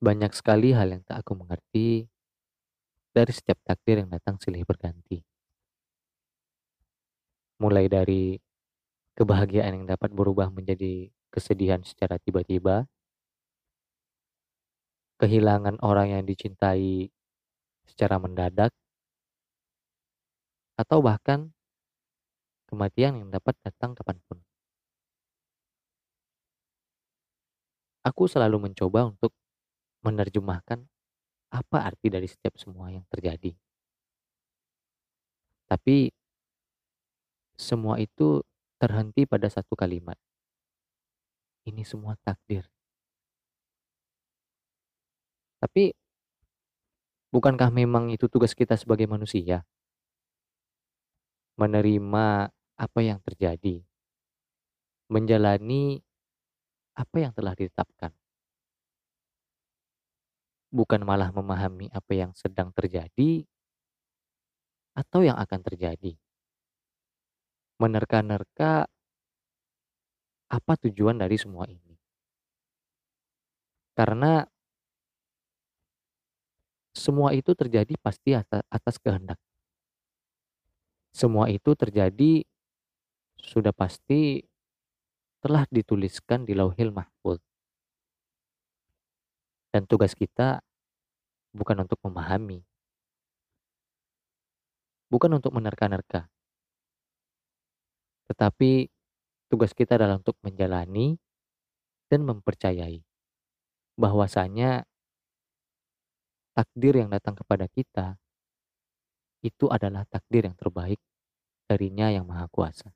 Banyak sekali hal yang tak aku mengerti dari setiap takdir yang datang silih berganti. Mulai dari kebahagiaan yang dapat berubah menjadi kesedihan secara tiba-tiba, kehilangan orang yang dicintai secara mendadak, atau bahkan kematian yang dapat datang kapan pun. Aku selalu mencoba untuk menerjemahkan apa arti dari setiap semua yang terjadi. Tapi semua itu terhenti pada satu kalimat. Ini semua takdir. Tapi bukankah memang itu tugas kita sebagai manusia? Menerima apa yang terjadi. Menjalani apa yang telah ditetapkan bukan malah memahami apa yang sedang terjadi atau yang akan terjadi. Menerka-nerka apa tujuan dari semua ini. Karena semua itu terjadi pasti atas, atas kehendak. Semua itu terjadi sudah pasti telah dituliskan di lauhil mahfud. Dan tugas kita bukan untuk memahami, bukan untuk menerka-nerka, tetapi tugas kita adalah untuk menjalani dan mempercayai bahwasanya takdir yang datang kepada kita itu adalah takdir yang terbaik darinya yang maha kuasa.